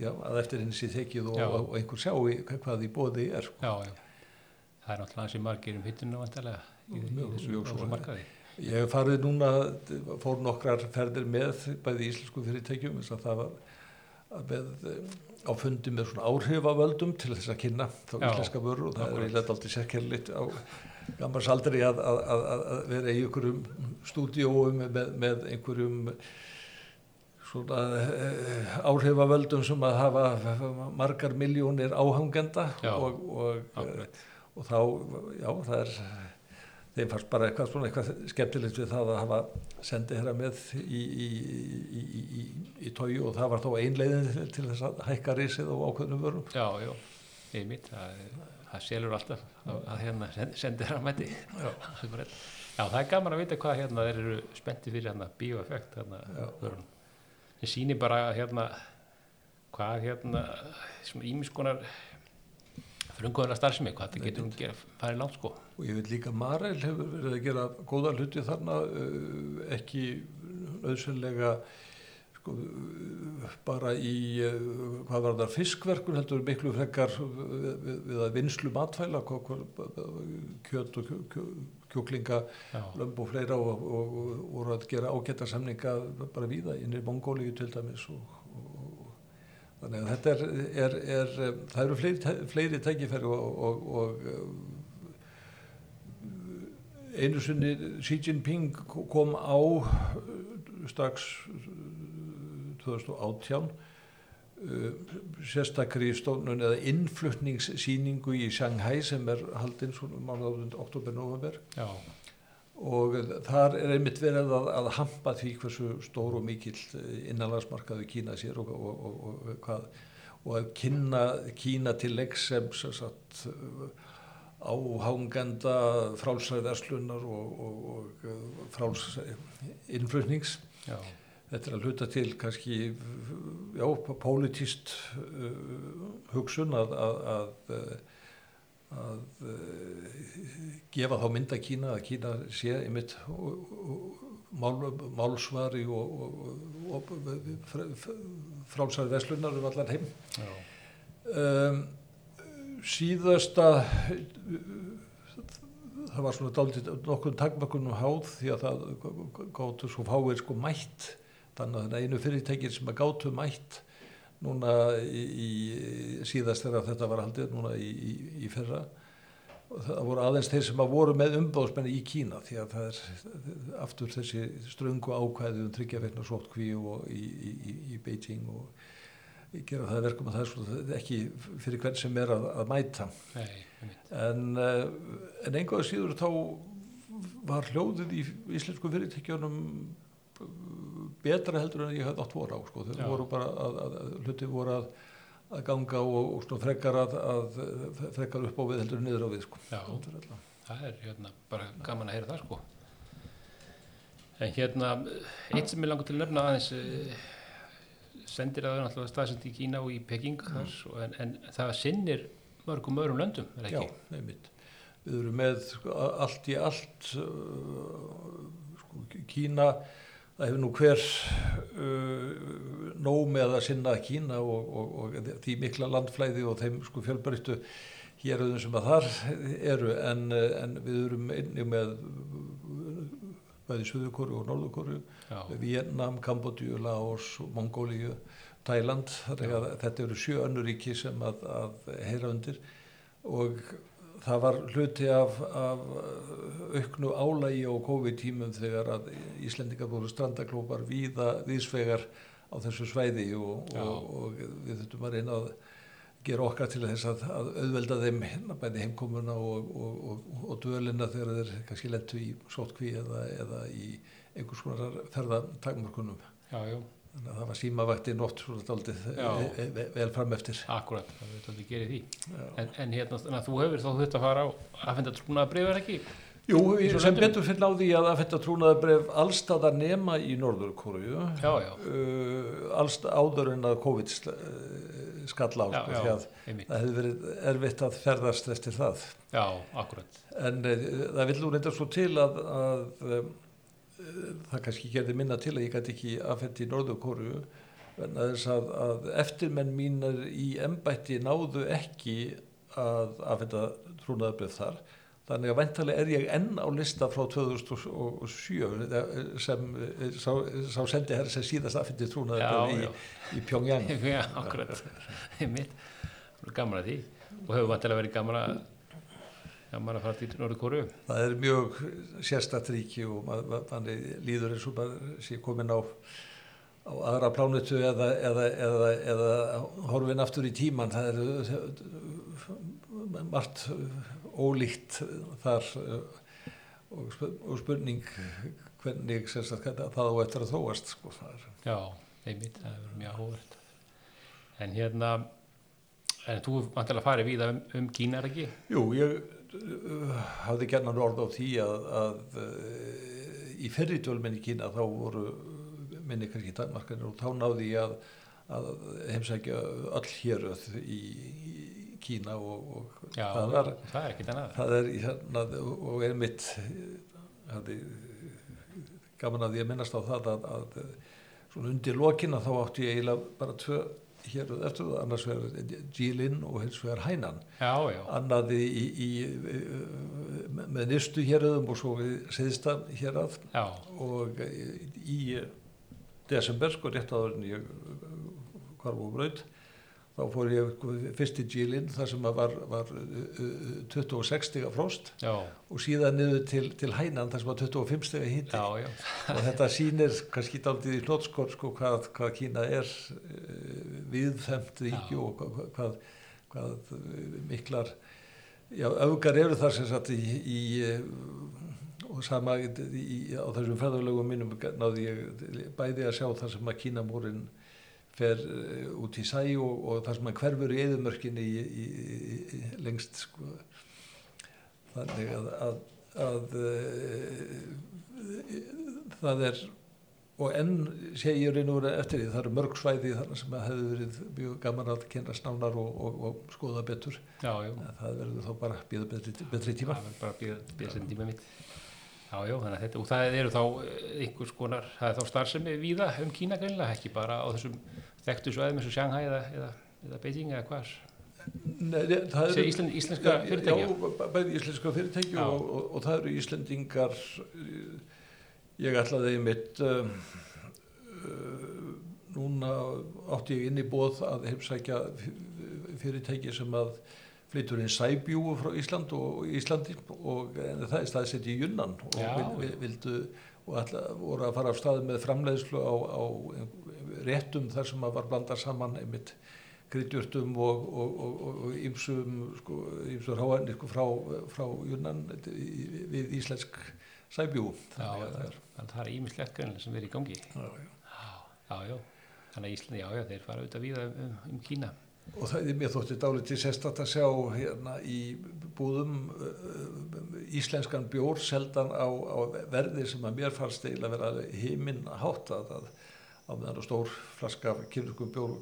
já, að eftir henni sé tekið og, og einhver sjá hvað í bóði er sko. já, já. Það er náttúrulega hansi margir um hittinu vantarlega í, í þessu, markaði. Ég hef farið núna, fór nokkrar ferðir með bæði íslensku fyrirtækjum þess að það var með á fundi með svona áhrifavöldum til þess að kynna þá íslenska vörur og það er eiginlega aldrei sérkjörlitt á gammars aldrei að, að, að, að vera í einhverjum stúdíóum með, með einhverjum svona eh, áhrifavöldum sem að hafa margar miljónir áhangenda Já, og, og, og þá, já, það er þeim fannst bara eitthvað svona eitthvað skemmtilegt við það að hafa sendið hérna með í, í, í, í, í tói og það var þá einleiðin til þess að hækka risið og ákveðnum vörum. Já, já, einmitt, það, það selur alltaf að, að hérna sendið hérna mæti. Já. það er gaman að vita hvað hérna þeir eru spenntið fyrir hérna bioeffekt hérna. Það sýnir bara hérna hvað hérna ímiskonar frunguðurna starfsemi, hvað þetta getur hún gera farið langt sko. Og ég veit líka Marel hefur verið að gera góða hluti þarna ekki auðsynlega sko, bara í hvað var það fiskverkun heldur miklu frekar við, við, við að vinslu matfæla kjöt og kjóklinga lömb og fleira og, og, og voru að gera ágæta samninga bara víða inn í Mongóliu til dæmis og Þannig að þetta er, er, er það eru fleiri, fleiri tækifæri og, og, og einu sunni Xi Jinping kom á strax 2018 sérstakri stofnun eða innflutningssýningu í Shanghai sem er haldinn svona mánuðið oktober-november og þar er einmitt verið að, að hampa því hversu stór og mikill innanlagsmarkaðu Kína sér og, og, og, hvað, og að kynna Kína til legg sem sagt, áhangenda frálsæðarslunar og frálsinnflutnings þetta er að hluta til kannski já, pólitíst uh, hugsun að, að, að að uh, gefa þá mynda Kína að Kína sé einmitt mál, málsvari og, og, og frálsari veslunar um allan heim. Um, síðasta það var svona dálítið nokkur takmökkunum háð því að það gáttu svo fáir sko mætt þannig að það einu fyrirtækir sem að gáttu mætt núna í, í síðast þegar þetta var haldið núna í, í, í fyrra. Það voru aðeins þeir sem að voru með umbóðsmenni í Kína því að það er aftur þessi ströngu ákvæði um tryggjaveikna sótkví og í Beijing og gera það verkum að það er svona ekki fyrir hvern sem er að, að mæta. Nei, en, eh, en einhverja síður þá var hljóðið í íslensku fyrirtækjunum betra heldur en ég hafði átt voru á sko. þau voru bara að, að, að hluti voru að að ganga og, og svona frekar að, að frekar upp á við heldur niður á við sko. Já. Það er hérna bara gaman að heyra það sko en hérna eitt sem ég langar til að nefna aðeins eh, sendir að það náttúrulega staðsend í Kína og í Peking þar, svo, en, en það sinnir mörgum öðrum löndum, er það Já, ekki? einmitt. Við erum með sko, allt í allt uh, sko, Kína, það hefur nú hver uh, nóg með að sinna Kína og, og, og því mikla landflæði og þeim sko, fjölbæristu héröðum sem að þar eru en, en við erum einnig með bæði Suðurkóru og Norðurkóru Vietnam, Kambodju, Laos, Mongóliu, að þetta eru sjö önnur ríki sem að, að heyra undir. Og það var hluti af, af auknu álægi á COVID-tímum þegar að Íslendingar voru strandaklópar víða viðsvegar á þessu svæði og, og, og við þurftum að reyna að gera okkar til þess að, að auðvelda þeim hérna bæði heimkomuna og, og, og, og dölina þegar þeir kannski lettu í sótkví eða, eða í einhvers konar ferðatakmörkunum. já, já, Þannig að það var símavakti nótt e, e, vel fram eftir. akkurat, það veit aldrei gerir því. En, en hérna, þú hefur þá þurft að fara á að finna trúnaða breyfur ekki? Jú, svo sem betur fyrir náði ég að að þetta trúnaðabref allstaðar nema í Norður Kóru Já, já, uh, allst áður en að COVID uh, skall á sko, því að það hefði verið erfitt að ferðast eftir það. Já, akkurat, En uh, það vil nú reynda svo til að, að um, það kannski gerði minna til að ég gæti ekki aðfætt í Norður Kóru en að þess að, að eftirmenn mínar í embætti náðu ekki að aðfætta trúnaðabrið þar. Þannig að væntalega er ég enn á lista frá 2007 sem sá, sá sendi herr sem síðast já, trúnaðabrið í, í Pyongyang Já, akkurat, Það er gaman að því. Og hefur vantilega verið gaman að gaman að fara til Norður Kóru það er mjög sérstætt ríki og maður manni líður eins og bara sé komin á, á aðra plánutu eða, eða, eða, eða horfin aftur í tíman það er margt ólíkt þar uh, og, sp- og spurning hvernig hvernig það á eftir að þróast sko, er, Já, einmitt, það verið mjög hóvert En hérna en þú vantilega farið víða um, um Kína er ekki? Jú, ég hafði gerna orð á því að, að uh, í ferri dölmenn í Kína þá voru minni kannski takmarkanir og þá náði ég að, að heimsækja öll héröð í, í Kína og, og Já, það var það er er í hérna og er mitt hafði gaman að ég minnast á það að, að svona undir lokina þá átti ég eiginlega bara tvö héröð eftir það, annars vegar Jilin og hins vegar Hænan Já, já, annaði í, í, í, með nýstu héröðum og svo við siðsta hérað já, og í desember sko rétt áður en ég hvarf og braut þá fór ég fyrst í Gílinn þar sem var, var uh, uh, 26 stiga frost já, og síðan niður til, til Hænan þar sem var 25 stiga híti já, já, og þetta sýnir kannski daldið í hlótskor sko, hvað, hvað Kína er uh, viðfemt ríki Já. og hvað, hvað, uh, miklar já, öfgar eru þar sem sagt í, í uh, og sama í, á þessum ferðarlegum mínum náði ég bæði að sjá þar sem að Kínamúrin fer uh, út í sæ og, og þar sem að hverfur í eðumörkinni lengst sko. þannig að, að, að uh, það er og enn sé ég og vera eftir því það eru mörg svæði þar sem að hefði verið mjög gaman að kynna snánar og, og, og skoða betur já, já. það verður þá bara býða betri, betri tíma Það verður bara að býða sem tíma mitt. Já, já, þannig að þetta, og það eru þá eh, einhvers konar, það er þá starfsemi víða um Kína greinlega, ekki bara á þessum þekktu svæðum eins og Shanghai eða, eða, eða Beijing eða hvað. Sér Ísland, íslenska fyrirtækja? Já, bæ- bæði íslenska fyrirtæki Já. og, og, og það eru Íslendingar uh, ég ætlaði mitt uh, uh, núna átti ég inn í bóð að heimsækja fyrirtæki sem að flytur inn sæbjúu frá Ísland og Íslandi og það er staðsett í Junnan og vil, vildu og ætla, voru að fara af staði með framleiðslu á, á réttum þar sem að var blandað saman einmitt kryddjurtum og, ýmsum sko, ráðanir sko, frá, frá Junnan í- við íslensk sæbjú Já, það er, ímislegt greinlega sem verið í gangi. já, já. Já, já, þannig að Íslandi, já, já, þeir fara auðvitað víða um, um Kína. Og það er mér þótti dálítið sérstætt að sjá hérna í búðum uh, íslenskan bjór seldan á, á verði sem að mér fannst eiginlega vera heiminn hátt að, að á meðan stór flaska kynlugum bjór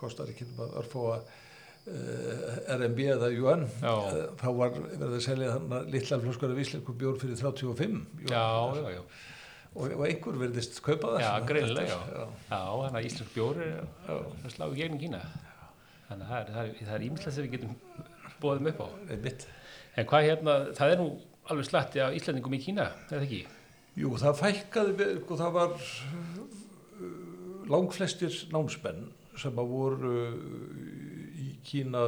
kostar ekki um að örfóa uh, RMB eða UN Já. uh, þá var verið að selja þannig að litlar flöskar af íslenskum bjór fyrir 35 Já, já, já. og, og einhver verðist kaupa það Já, svona. greinilega, já. Já, þannig að íslensk bjór er að slá í gegn Kína. Þannig að það er, ímslega sem við getum bóðum upp á. En hvað hérna, það er nú alveg slatti af Íslandingum í Kína, eða ekki? Jú, það fækkaði, við- sko, það var uh, langflestir námsmenn sem að voru uh, í Kína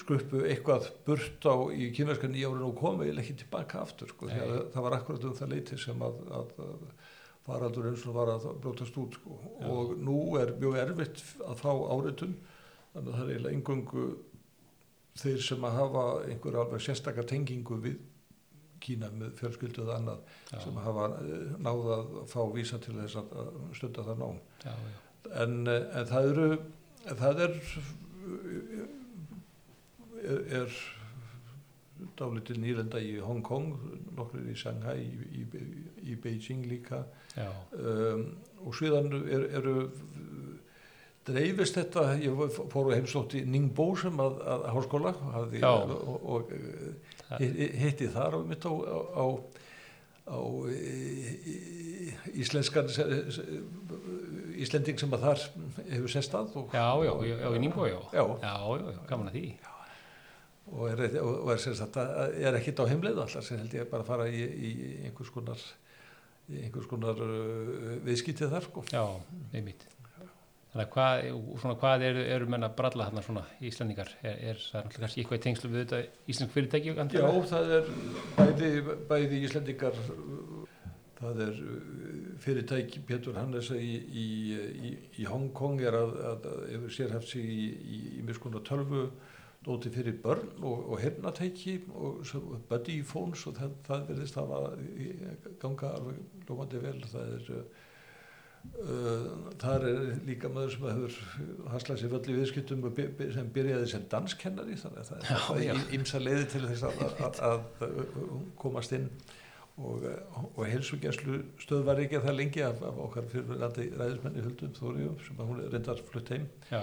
skruppu eitthvað burt á í kínverska nýjárun og komu eða ekki tilbaka aftur sko, það var akkurat um það leiti sem að, að, að faraldur eins og var að blótast út sko. og nú er mjög erfitt að fá áritun þannig að það er eiginlega engöngu þeir sem að hafa einhver alveg sérstakar tengingu við Kína með fjölskyldu eða annað Já, sem hafa eh, náð að fá vísa til þess að stunda það nám já, já. en, eh, en það eru það er er, er dálítið nýlenda í Hong Kong nokkur í Shanghai í, í, í Beijing líka já. um, og er, eru dreifist þetta, ég fór að heimsótti Ningbo sem að, að háskóla hafði, Já. og, og eh, hitti, þar á mitt á, á, á íslenskan Íslending sem að þar hefur sest að og, Já, já, já, já, í Nýmbó, já. Já. Já, já, já, gaman að því. Og er, og er, sagt, er ekkit á heimleið allar sem held ég bara að fara í, í einhvers konar konar uh, viðskiptið þar sko. Já, einmitt. Þannig að hvað, svona, hvað eru, eru menn að bralla þarna svona Íslandingar? Er, er það náttúrulega kannski eitthvað í tengslu við þetta íslensk fyrirtæki? Já, það er bæði, bæði Íslendingar það er uh, fyrirtæki Pétur Hannesa í, í, í, í Hong Kong er að, að, að hefur sérhæft sig í, í, í miskona tölvu dóti fyrir börn og, og hernatæki og buddy phones og það, það verðist hafa í- ganga alveg lómandi vel. Það er uh, þar er líka maður sem hefur haslað sér völl í viðskiptum sem byrjaði sem danskennari þannig að það er ímsa leiði til þess að, að, að, að komast inn og, og helsugenslu stöð var ekki að það lengi af, af okkar fyrirverandi ræðismenni Huldum Þóriðum sem að hún er reyndar flutt heim. Já,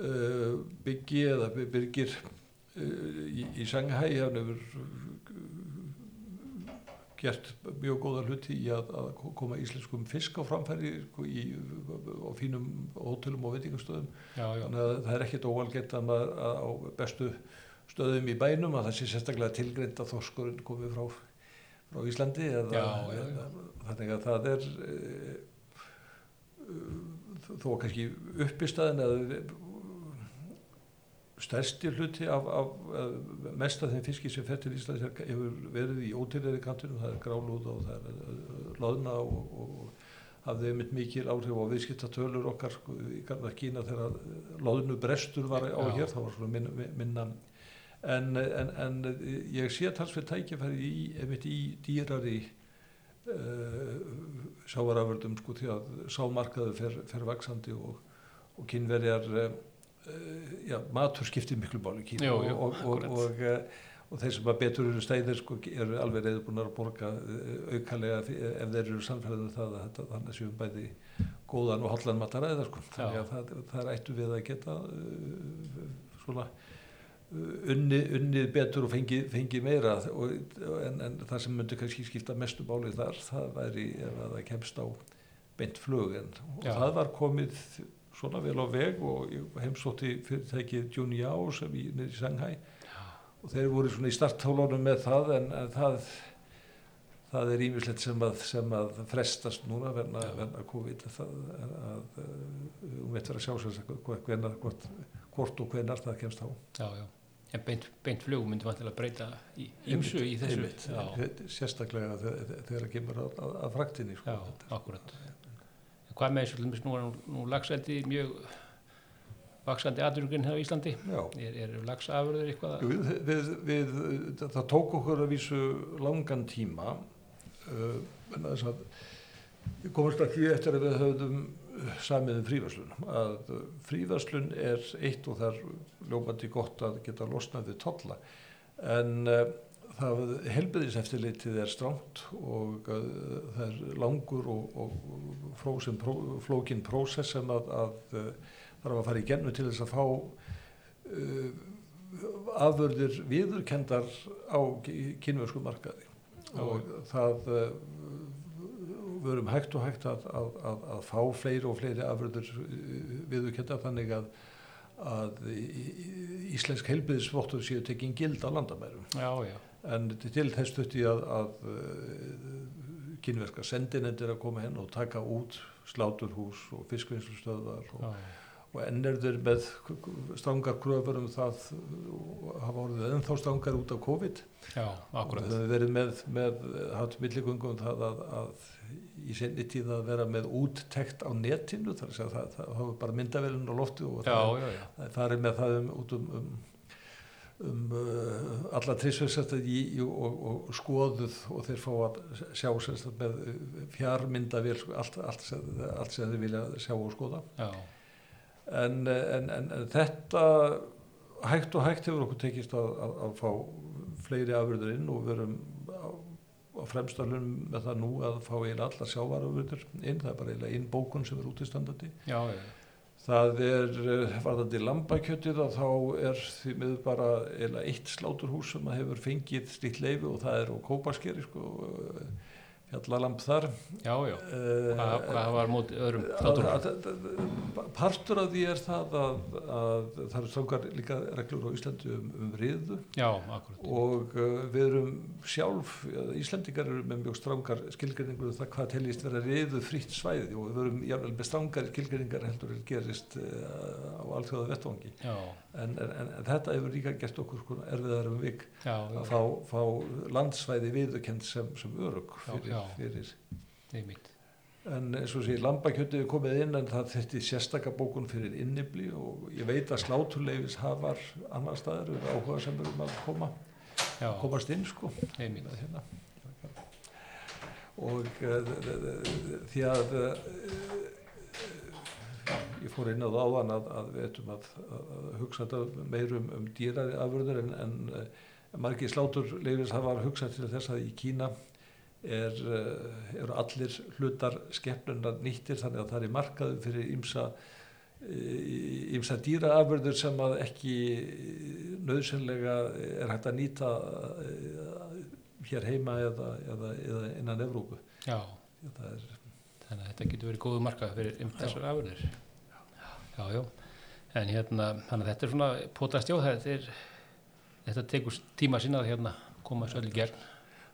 uh, Byggi eða Birgir uh, í, í Shanghai hann hefur uh, gert mjög góða hluti í að, að koma íslenskum fisk á framfæri sko, í, á fínum hótelum og veitingastöðum þannig að það er ekkit óalgett að maður að á bestu stöðum í bænum að það sé sérstaklega tilgreind að þorskurinn komið frá, frá Íslandi eða, Já, já, já. þannig að það er e, þó kannski uppistæðin eða stærsti hluti af, af, mest af þeim fiski sem fer til Íslands hefur verið í ótilleri kantinum, það er grálúð og það er eh, loðna og, og hafði einmitt mikil áhrif á viðskiptatölur okkar sko, í gamla Kína þegar loðnu brestur var á hér, það var svona minna, minna en, en, en ég sé talsveit tækifæri í, einmitt í dýrari uh, sávaraföldum sko því að sámarkaðu fer, fer vaksandi og, og kynverjar uh, já, matur skiptir miklu máli í Kína og, og, og, og, og þeir sem að betur eru stæðir sko, eru alveg reyðbúnar að borga aukalega fi- ef þeir eru samfélagið það að þetta þannig séum bæði góðan og hollan mataræða sko. þannig að það, það er ættu við að geta uh, svona unni, unnið betur og fengið fengi meira. Og, en, en það sem myndi kannski skipta mestu máli þar það væri ef að það kemst á beint flug en það var komið svona vel á veg og ég heimsótti fyrirtækið Junyao sem í, niður í Shanghai og þeir voru svona í starthálunum með það en, en það það er ímislegt sem að, sem að frestast núna verna, Já. verna COVID það, að, að um veit vera að sjá sér hvort, og hvenar það kemst á já, já. En beint, beint flug myndi vantilega breyta í ymsu í þessu. Einmitt, Já, einmitt, sérstaklega þegar það kemur að, að, að fraktinni sko. já, akkurat. En hvað með þessu, nú er nú, lagseldi mjög vaksandi aðuruginn hér á Íslandi. Já. Er, er lagsafurður eitthvað? Jú, við, við, við, það tók okkur að vísu langan tíma uh, en þess að við komumst ekki eftir að við höfðum samið um fríverslun að fríverslun er eitt og það er ljómandi gott að geta losnað við tolla en uh, það helbiðiseftilitið er stránt og uh, það er langur og, og frósin, pró, flókin prósess sem að, að uh, þarf að fara í gennu til þess að fá afurðir viðurkendar á kynversku markaði. Og það við erum hægt og hægt að, að, að, að fá fleiri og fleiri afröður viðurkenda þannig að að íslensk heilbyðisvottur séu tekinn gild á landamærum. Já, já. En til þess stutti að, að kynverska sendinendir að koma henn og taka út sláturhús og fiskvinnslustöðar og, og enn er þeir með strangar kröfur um það hafa orðið ennþá strangar út af COVID. Já. Það hefur verið með, með hatt milligungum það að, að í senni tíð að vera með úttekt á netinu þar að það, það hafa bara myndavelin á loftu og já, það, já, það er með það um, út um, um, um uh, alla trísvegsætti og, og skoðuð og þeir fá að sjá sérst með fjármyndavel allt, allt, allt sem þeir vilja sjá og skoða en, en, en, en þetta hægt og hægt hefur okkur tekist að, að, að fá fleiri afurður inn og við erum á fremstalunum með það nú að fá eiginlega allar sjávarafurður inn, það er bara eiginlega einn bókun sem er útistandandi. Já, já. Það er, varðandi lambakjötið að þá er því miður bara eiginlega eitt sláturhús sem hefur fengið stíkt leifi og það er á Kópaskeri sko fjallalamp þar. Já, já, uh, hvað, var mót öðrum þáttur? Partur af því er það að, að það eru strangar líka reglur á Íslandi um, um riðu. Já, og uh, við erum sjálf, Íslandingar eru með mjög strangar skilgrinningur um það hvað teljist vera riðu fritt svæði. Og við erum með strangar skilgrinningar heldur er gerist uh, á allþjóða vettvangi en, en, en, en þetta hefur líka gert okkur sko erfiðar um vik já, já. að fá, fá landsvæði viðukend sem, sem örug fyrir fyrir en eins og sé lambakjötu er komið inn en það þetta er sérstakka bókun fyrir innibli og ég veit að sláturleifis hafar annar staðar eru áhuga sem eru um að koma Já. komast inn sko hérna. og uh, því að ég fór inn á það áðan að, að við ættum að, að hugsa þetta meirum um dýrari afurður en, en uh, margir sláturleifis hafar hugsað til þess að í Kína er, eru allir hlutar skeppnunar nýttir þannig að það er markaðu fyrir ymsa ymsa dýraafurður sem að ekki nöðsynlega er hægt að nýta hér heima eða, eða, eða innan Evrópu. Já, er, þannig að þetta getur verið góðu markað fyrir um þessar afurður já. já, já, en hérna þetta er svona potast já þetta þetta tekur tíma sinna að hérna koma svo allir gerð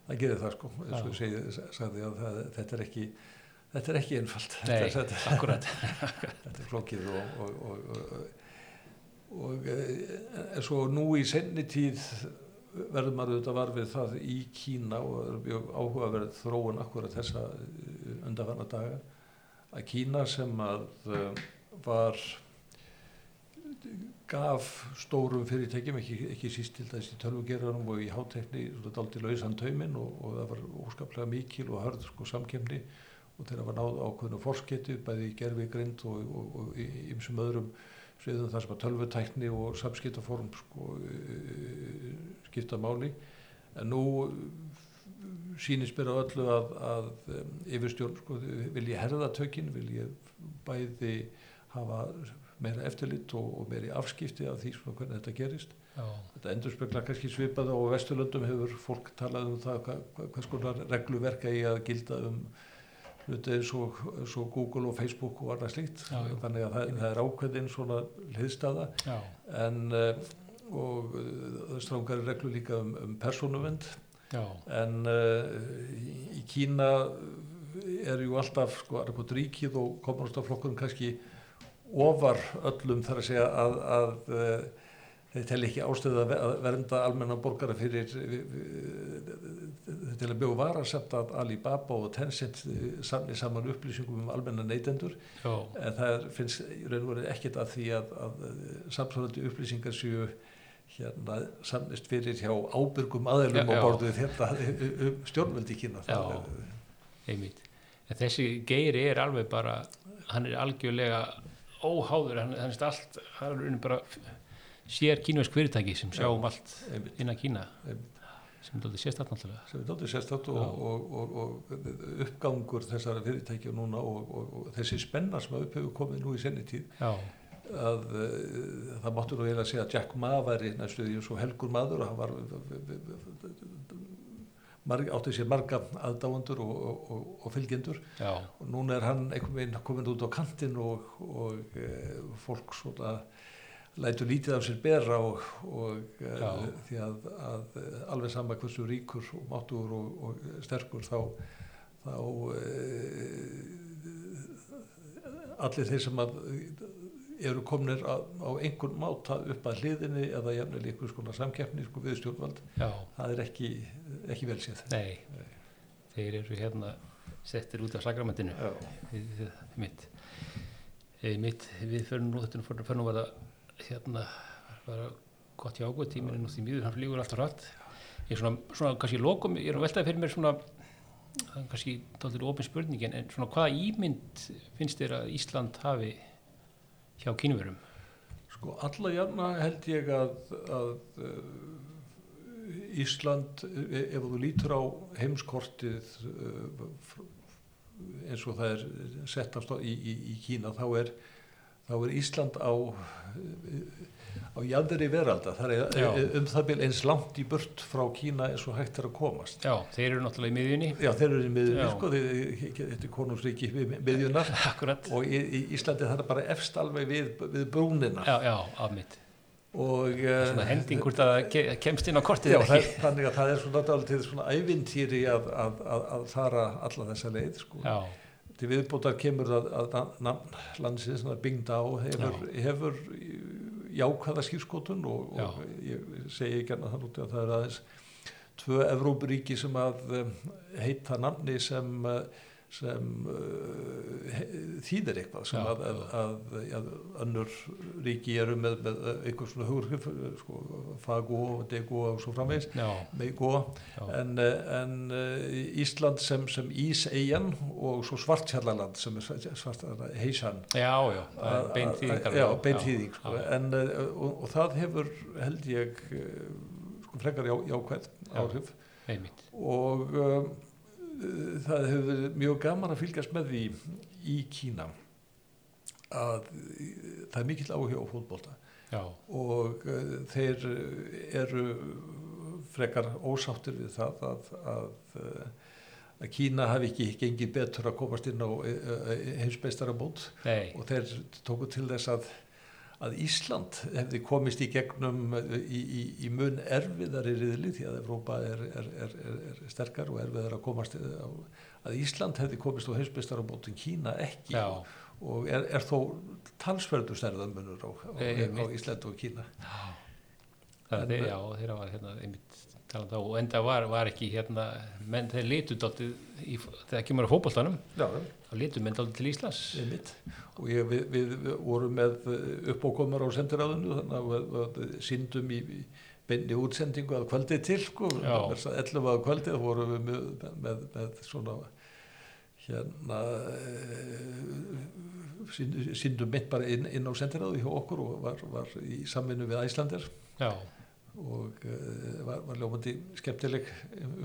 það gerir það sko. Segi, sagði að það, þetta er ekki þetta er ekki einfalt. Nei, þetta, þetta er flókið og, og, og, og en svo nú í senni tíð verður maður auðvitað varfið það í Kína og er mjög áhugaverð þróun akkurat þessa undanfanna daga að Kína sem að var gaf stórum fyrirtækjum, ekki, ekki síst til þess í tölvugerðanum og í hátekni daldi lausan tauminn og, og það var óskaplega mikil og hörð sko, samkemni og þeirra var náð ákveðinu fórsketu bæði í gerfi grind og, og, og í ymsum öðrum sviðum þar sem að tölvutækni og samskiptaform sko, skipta máli en nú sínist mér á öllu að, að yfirstjórn sko, vil ég herða tökinn, vil ég bæði hafa meira eftirlit og, og meiri afskipti af því svona hvernig þetta gerist Já. þetta endur spekla kannski svipað og á Vesturlöndum hefur fólk talað um það hvað, hvers konar regluverka í að gilda um hluti eins og, og Google og Facebook og annað slíkt. Já, þannig að það, það er ákveðin svona hliðstaða Já. en uh, og uh, strángari reglu líka um, um persónuvend en uh, í, í Kína er ju alltaf sko aðra ríkið og komunistaflokkurum kannski ofar öllum þar að segja að, að, að eh, þeir telli ekki ástöðu að vernda almenna borgara fyrir til að bjóða varasamt að Alibaba og Tencent samni saman upplýsingum um almenna neytendur. Já. en það finnst í raun og verið ekkert að því að, að samsvölandi upplýsingar séu hérna samnist fyrir hjá ábyrgum aðeilum og borðuð þetta um stjórnveldi kína. Já, einmitt. En þessi geiri er alveg bara hann er algjörlega óháður, hann, hann er allt, hann er bara sér kínvesk fyrirtæki sem sjá um allt einmitt, innan Kína einmitt. sem er aldrei sérstætt náttúrulega. sem er dálítið sérstætt og, og, og, og uppgangur þessara fyrirtækja núna og, og, og þessi spenna sem upp hefur komið nú í senni tíð Já, að uh, það máttu nú eiginlega segja að Jack Ma væri næstu því svo helgur maður og hann var marg, átti sér marga aðdáendur og, og, og, og fylgjendur. Já, og núna er hann einhvern veginn komin út á kantinn og, og uh, fólk svona lætur lítið af sér bera og, og uh, því að, að uh, alveg sama hversu ríkur og máttur og, og sterkur þá, þá uh, allir þeir sem að eru komnir á, á einhvern máta upp að hliðinni eða jafnvel einhvers konar samkeppni sko, við stjórnvald, já, það er ekki, ekki vel séð. nei, þeir eru hérna settir út af sakramentinu. Mitt mitt, við förum nú þetta fyrir, að það hérna var gott hjá ágóð tíminn nú því mjög hann flýgur alltaf hratt ég er svona, svona kannski lokum, ég er nú veltaði fyrir mér svona kannski dálítið ofin spurningin en svona hvaða ímynd finnst þér að Ísland hafi hjá kínverum Sko alla jafna held ég að, að uh, Ísland, e- ef þú lítur á heimskortið fr- eins og það er settast á, í, í, í Kína, þá er, þá er Ísland á, á jæðri veralda. Það er Já. um það bil eins langt í burt frá Kína eins og hægt er að komast. já, þeir eru náttúrulega í miðjunni Já, þeir eru í miðjunni, sko, þetta er konungsríki miðjunar akkurat, og í, í Íslandi það er bara efst alveg við, við brúnina. já, já, af mitt Og, svona hending hvort að kemst inn á kortið Já, það, þannig að það er svona svona ævintýri að, að, að, að fara alla þessa leið sko. Já, Til viðbútar kemur að, að nafn landsins, svona Bing Dao, hefur, hefur jákvæða skýrskotun og, og ég segi ekki annað þannig að það er aðeins tvö Evrópuríki sem að um, heita nafni sem, uh, sem uh, þýðir eitthvað sem Já, að, að, að, að önnur ríki eru með, með eitthvað svona hugurgrif, sko, Fago, Dego og svo framvegis já, Meigo já, en, eh, en eh, Ísland sem, sem Íseyjan og svo Svartjallaland sem er Svartjallaland, Heisan já, já það er bein þýðingar Já, bein þýðing sko. já. en, eh, og, og það hefur held ég eh, sko, frekar já, jákvæð Já. áhrif. einmitt, og um, það hefur verið mjög gaman að fylgjast með því í Kína að eh, það er mikill áhuga á fótbolta. Já, og uh, þeir uh, eru frekar ósáttir við það að, að, uh, að Kína hafi ekki gengið betur að komast inn á heimsbeistaramót nei, og þeir tóku til þess að, að Ísland hefði komist í gegnum í, í, í mun erfiðari riðli því að Evrópa er, er, er, er, er sterkar og erfiðar að komast á, að Ísland hefði komist á heimsbeistaramót en Kína ekki já, og er, er þó talsverðu stærðanmunur á, á, á. Ísland og Kína. Það En- er, já, þeirra var hérna einmitt talað á og enda var, var ekki hérna, menn þeir litu dálítið í, þegar kemur á fótboltanum, Já, þá litu menn dálítið til Íslands. Einmitt. Og ég, við, við, við vorum með uppákomar á sendiráðinu þannig að við, síndum í, í beinni útsendingu að kvöldi til sko, Já. 11 að kvöldi þá vorum við með, með, með svona hérna e, síndum mitt bara inn, inn á sendiráðu hjá okkur og var, var í samvinnu við Æslander já, og e, var, var ljómandi skemmtileg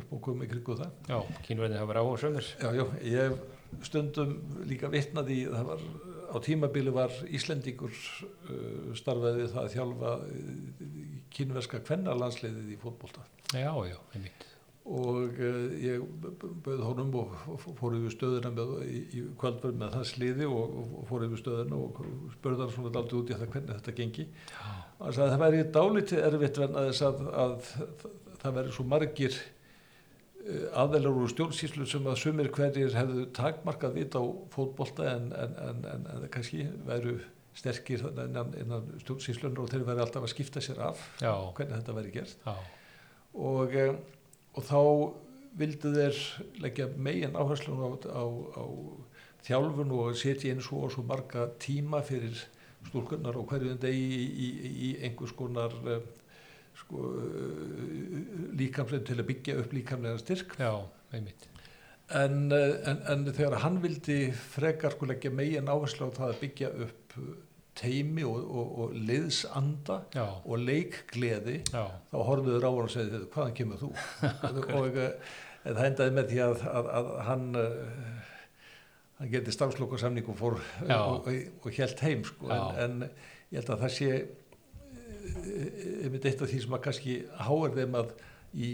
uppákom í kringu það. Já, kínverðin hafa verið áhuga sömur Já, já, ég stundum líka vitnaði, það var á tímabili var Íslendingur uh, starfaði það að þjálfa uh, kínverska kvennarlandsliðið í fótbolta. Já, já, einmitt og uh, ég bauð honum og fór yfir stöðuna með, í, í kvöldverð með það sliði og, og fór yfir stöðuna og spurði hann svona daldið út í það hvernig þetta gengi. Hann sagði að það væri dálítið erfitt venna þess að, að, það væri svo margir aðeinar úr stjórnsýslu sem að sumir hverjir hefðu takmarkað vit á fótbolta en, en, en, en, en kannski væru sterkir innan, innan stjórnsýslunar og þeir væri alltaf að skipta sér af já, hvernig þetta væri gert. Já, og, eh, og þá vildu þeir leggja megin áherslun á, á, á þjálfun og setja inn svo og svo marga tíma fyrir stúlkunnar og hverju degi í, í, í einhvers konar eh, sko, líkamslegin til að byggja upp líkamlega styrk. Já, einmitt. En, eh, en, en þegar hann vildi frekar sko leggja megin áherslu á það að byggja upp teimi og, og, og liðsanda já, og leikgleði já, þá horfðuður á hann og segði hvaðan kemur þú? Og uh, það endaði með því að, að, að hann uh, hann getið stafslokarsamning og fór og, og, helt heim sko. En, en ég held að það sé uh, einmitt eitt af því sem að kannski háir þeim að í,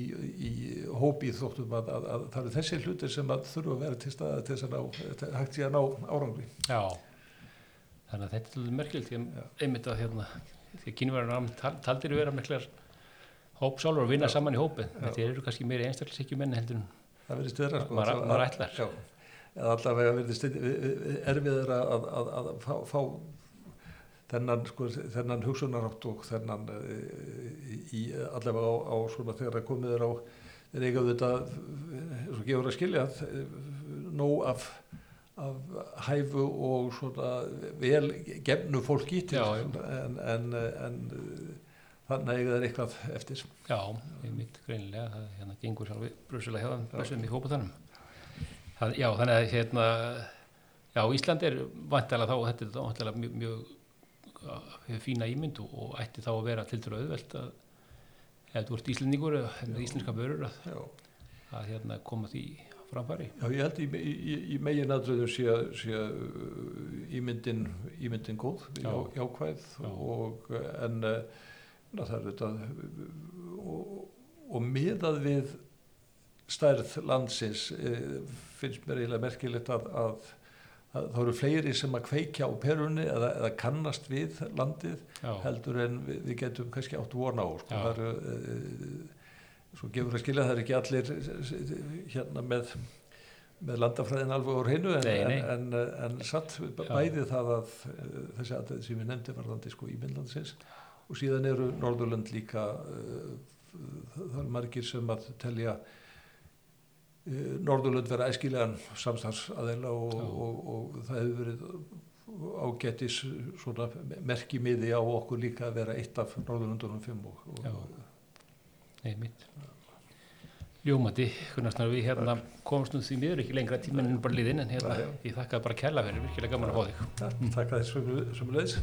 í hópi þóttum að, að, að það eru þessi hlutir sem að þurfa að vera til staða til þess að ná, hægt sé að ná árangri. Já. Þannig að þetta er alveg því að einmitt að hérna, því að kynverðar tal, taldir vera miklar hópsálur og vinna Já. saman í hópi. Þetta eru kannski meiri einstaklisíkju menn heldur það verðist vera sko, Maður- að- ætlar. já, allavega verðist erfiður að, að, að fá, fá þennan, sko, þennan hugsunarátt og þennan uh, í allavega á, á svona þegar að komið er á þeir eiga þetta svo gefur að skilja uh, nóg af, af hæfu og vel gefnu fólki til Já, en, en, en þannig eiga þeir eitthvað eftir. Já, einmitt greinilega, það hérna gengur sjálfi brusulega hjá þeim, blessum í hópa þannig. Það, já, þannig að hérna, já, Ísland er vantilega þá, þetta er vantilega mjög, mjög hefur fína ímynd og, ætti þá að vera til dæru auðvelt að ef þú ert Íslendingur eða íslenska börur að, að hérna, koma því framfæri. Já, ég held í, í, í megin aðröðum sé, sé uh, ímyndin, ímyndin góð, Já. já. jákvæð Já. og uh, en uh, na, það er þetta og, og miðað við stærð landsins uh, finnst mér eiginlega merkilegt að, að, að það eru fleiri sem að kveikja á perunni eða, eða kannast við landið heldur en við, við getum kannski átt vona á sko. Það eru uh, svo gefur að skilja það er ekki allir eh, hérna með með landafræðin alveg úr hreinu en, en, en, en satt bæði það að uh, þessi aðeins sem við nefndi varðandi sko ímyndlandsins og síðan eru Norðurlönd líka uh, það er margir sem að telja uh, Norðurlönd vera æskilegan samstarfsaðeila og, Já. og, og, það hefur verið ágættis svona merkimiði á okkur líka að vera eitt af Norðurlöndunum fimm og, og Já. einmitt. Ljómandi, hvernig við hérna komumst nú því miður ekki lengra tíminn en bara liðinn en hérna, ég þakka bara kærlega fyrir, virkilega gaman að fá þig. takk að þessum leiðis